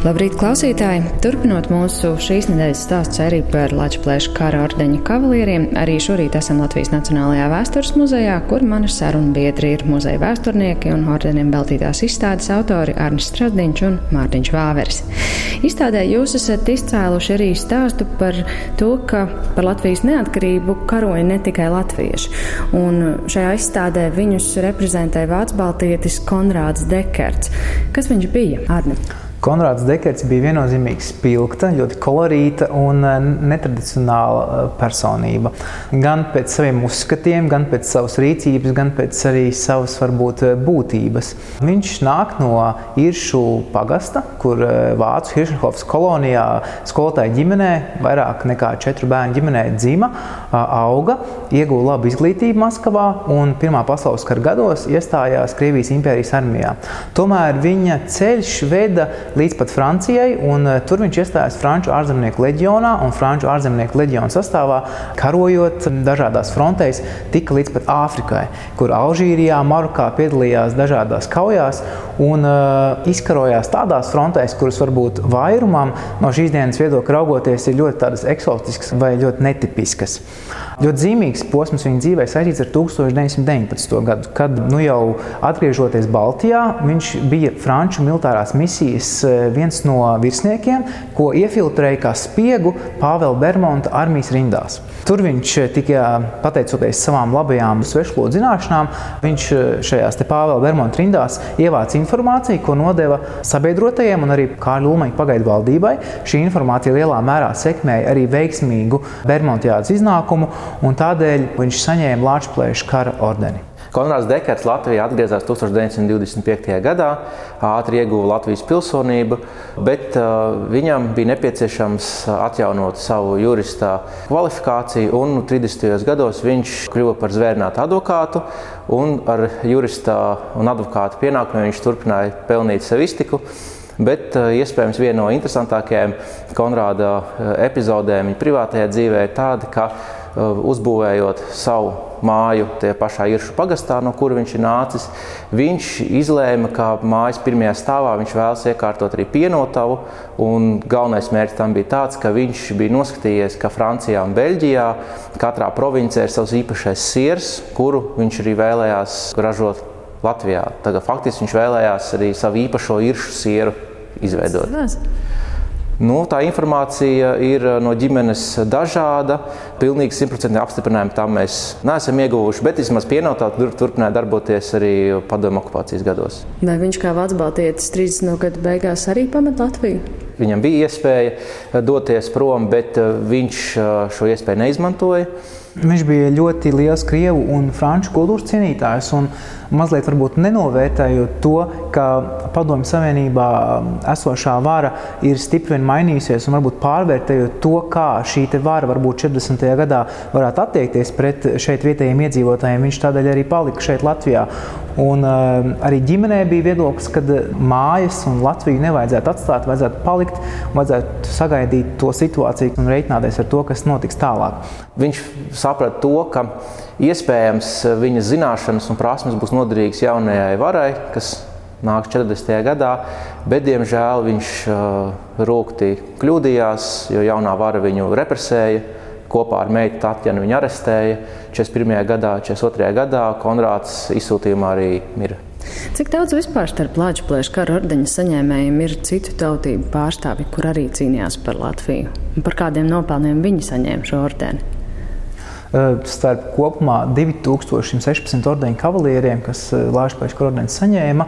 Labrīt, klausītāji! Turpinot mūsu šīs nedēļas stāstu sēriju par Latvijas kara ordeņa kavalieriem, arī šorīt esam Latvijas Nacionālajā vēstures muzejā, kur mani sarunu biedri ir muzeja vēsturnieki un ordeniem veltītās izstādes autori Arnis Stradiņš un Mārtiņš Vāveris. Izstādē jūs esat izcēluši arī stāstu par to, ka par Latvijas neatkarību karoja ne tikai latvieši, un šajā izstādē viņus reprezentēja vācu baltietis Konrāds Dekerts. Kas viņš bija? Arni? Konrāds Dekerts bija viennozīmīgi spilgta, ļoti kolorīta un eh, netradicionāla eh, personība. Gan pēc saviem uzskatiem, gan pēc savas rīcības, gan pēc arī savas varbūt eh, būtības. Viņš nāk no Iršu pagasta, kur Vācu Hiršenhofas kolonijā skolotāja ģimenē, vairāk nekā četru bērnu ģimenē dzima, auga, ieguva labu izglītību Maskavā un Pirmā pasaules kara gados iestājās Krievijas impērijas armijā. Tomēr viņa ceļš veda līdz pat Francijai, un eh, tur viņš iestājās Franču ārzemnieku leģionā un Franču ārzemnieku leģionu sastāvā, karojot dažādās frontēs, tika līdz pat Āfrikai, kur Alžīrijā, Marokā piedalījās dažādās kaujās un uh, izkarojās tādās frontēs, kuras varbūt vairumam no šīs dienas viedokļa raugoties ir ļoti eksotiskas vai ļoti netipiskas. Ļoti zīmīgs posms viņa dzīvē saistīts ar 1919. gadu, kad nu jau atgriežoties Baltijā, viņš bija Franču militārās misijas eh, viens no virsniekiem, ko iefiltrēja kā spiegu Pāvela Bermonta armijas rindās. Tur viņš eh, tika, pateicoties savām labajām svešvalodu zināšanām, viņš eh, šajās Pāvela Bermonta rindās ievāca informāciju, ko nodeva sabiedrotajiem un arī Kārļa Ulmaņa pagaidu valdībai. Šī informācija lielā mērā sekmēja arī veiksmīgu Bermontiādas iznākumu un tādēļ viņš saņēma Latvijas kara ordeni. Konrads Dekers Latvijā atgriezās 1925. gadā, ātri ieguva Latvijas pilsonību, bet uh, viņam bija nepieciešams atjaunot savu jurista kvalifikāciju. Un 30. gados viņš kļuva par zvērnātu advokātu, un ar jurista un advokāta pienākumiem viņš turpināja pelnīt sev iztiku. Bet uh, iespējams viena no interesantākajām Konrāda uh, epizodēm viņa privātajā dzīvē ir tāda, uzbūvējot savu māju tajā pašā īršu pagastā, no kur viņš ir nācis. Viņš izlēma, ka mājas pirmajā stāvā viņš vēlas iekārtot arī pienotavu. Galvenais mērķis tam bija tāds, ka viņš bija noskatījies, ka Francijā un Beļģijā katrā provincē ir savs īpašais siers, kuru viņš arī vēlējās ražot Latvijā. Tagad faktiski viņš vēlējās arī savu īpašo īršu sieru izveidot. Tas. Nu, tā informācija ir eh, no ģimenes dažāda. Pilnīgi simtprocentīgi apstiprinājumu tam mēs neesam ieguvuši, bet vismaz pienotāt tur, turpināja darboties arī padomu okupācijas gados. Vai viņš kā Baltijas 30. gadu beigās arī pamet Latviju? Viņam bija iespēja eh, doties prom, bet eh, viņš šo iespēju neizmantoja. Viņš bija ļoti liels krievu un franču kultūras cienītājs. Un mazliet nenovērtējot to, ka Padomju Savienībā esošā vara ir stipri mainījusies, un varbūt pārvērtējot to, kā šī vara varbūt 40. gadā varētu attiekties pret šeit vietējiem iedzīvotājiem, viņš tādēļ arī palika šeit Latvijā. Un, uh, arī ģimenē bija viedoklis, ka mājas un Latviju nevajadzētu atstāt, vajadzētu palikt, vajadzētu sagaidīt to situāciju un reiķināties ar to, kas notiks tālāk. Viņš saprata to, ka Iespējams, viņa zināšanas un prasmes būs noderīgas jaunajai varai, kas nāks 40. gadā, bet, diemžēl, viņš uh, rūkti kļūdījās, jo jaunā vara viņu represēja. Kopā ar meitu Tatjanu viņu arestēja. 41. gadā, 42. gadā Konrāds izsūtījumā arī mirra. Cik daudz vispār starp Latvijas kara ordeņa saņēmējiem ir citu tautību pārstāvji, kur arī cīnījās par Latviju? Un par kādiem nopelniem viņi saņēma šo ordeni? Starp kopumā 2116 ordeņu kavalieriem, kas Latvijas ordeņu saņēma,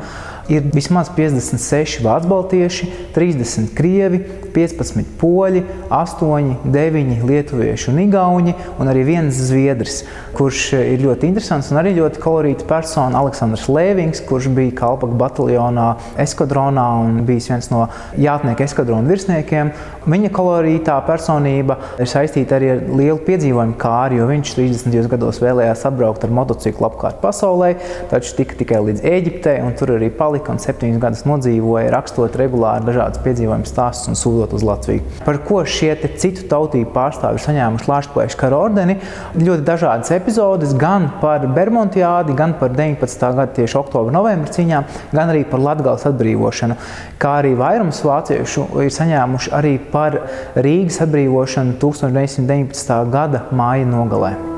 ir vismaz 56 vācu baltieši, 30 krievi, 15 poļi, 8, 9 lietuvieši un igauni, un arī viens zviedrs, kurš ir ļoti interesants un arī ļoti kolorīta persona, Aleksandrs Lēvings, kurš bija Kalpaka bataljonā eskadronā un bijis viens no jātnieku eskadronu virsniekiem. Viņa kolorītā personība ir saistīta arī ar lielu piedzīvojumu kāri, jo viņš 30. gados vēlējās atbraukt ar motociklu apkārt pasaulē, taču tika tikai līdz Eģiptei un tur arī palika palika un septiņus gadus nodzīvoja, rakstot regulāri dažādas piedzīvojumu stāstus un sūtot uz Latviju. Par ko šie citu tautību pārstāvji ir saņēmuši Latvijas kara ordeni? Ļoti dažādas epizodes, gan par Bermontiādi, gan par 19. gada tieši oktobra novembra cīņām, gan arī par Latvijas atbrīvošanu. Kā arī vairums vāciešu ir saņēmuši arī par Rīgas atbrīvošanu 1919. gada māja nogalē.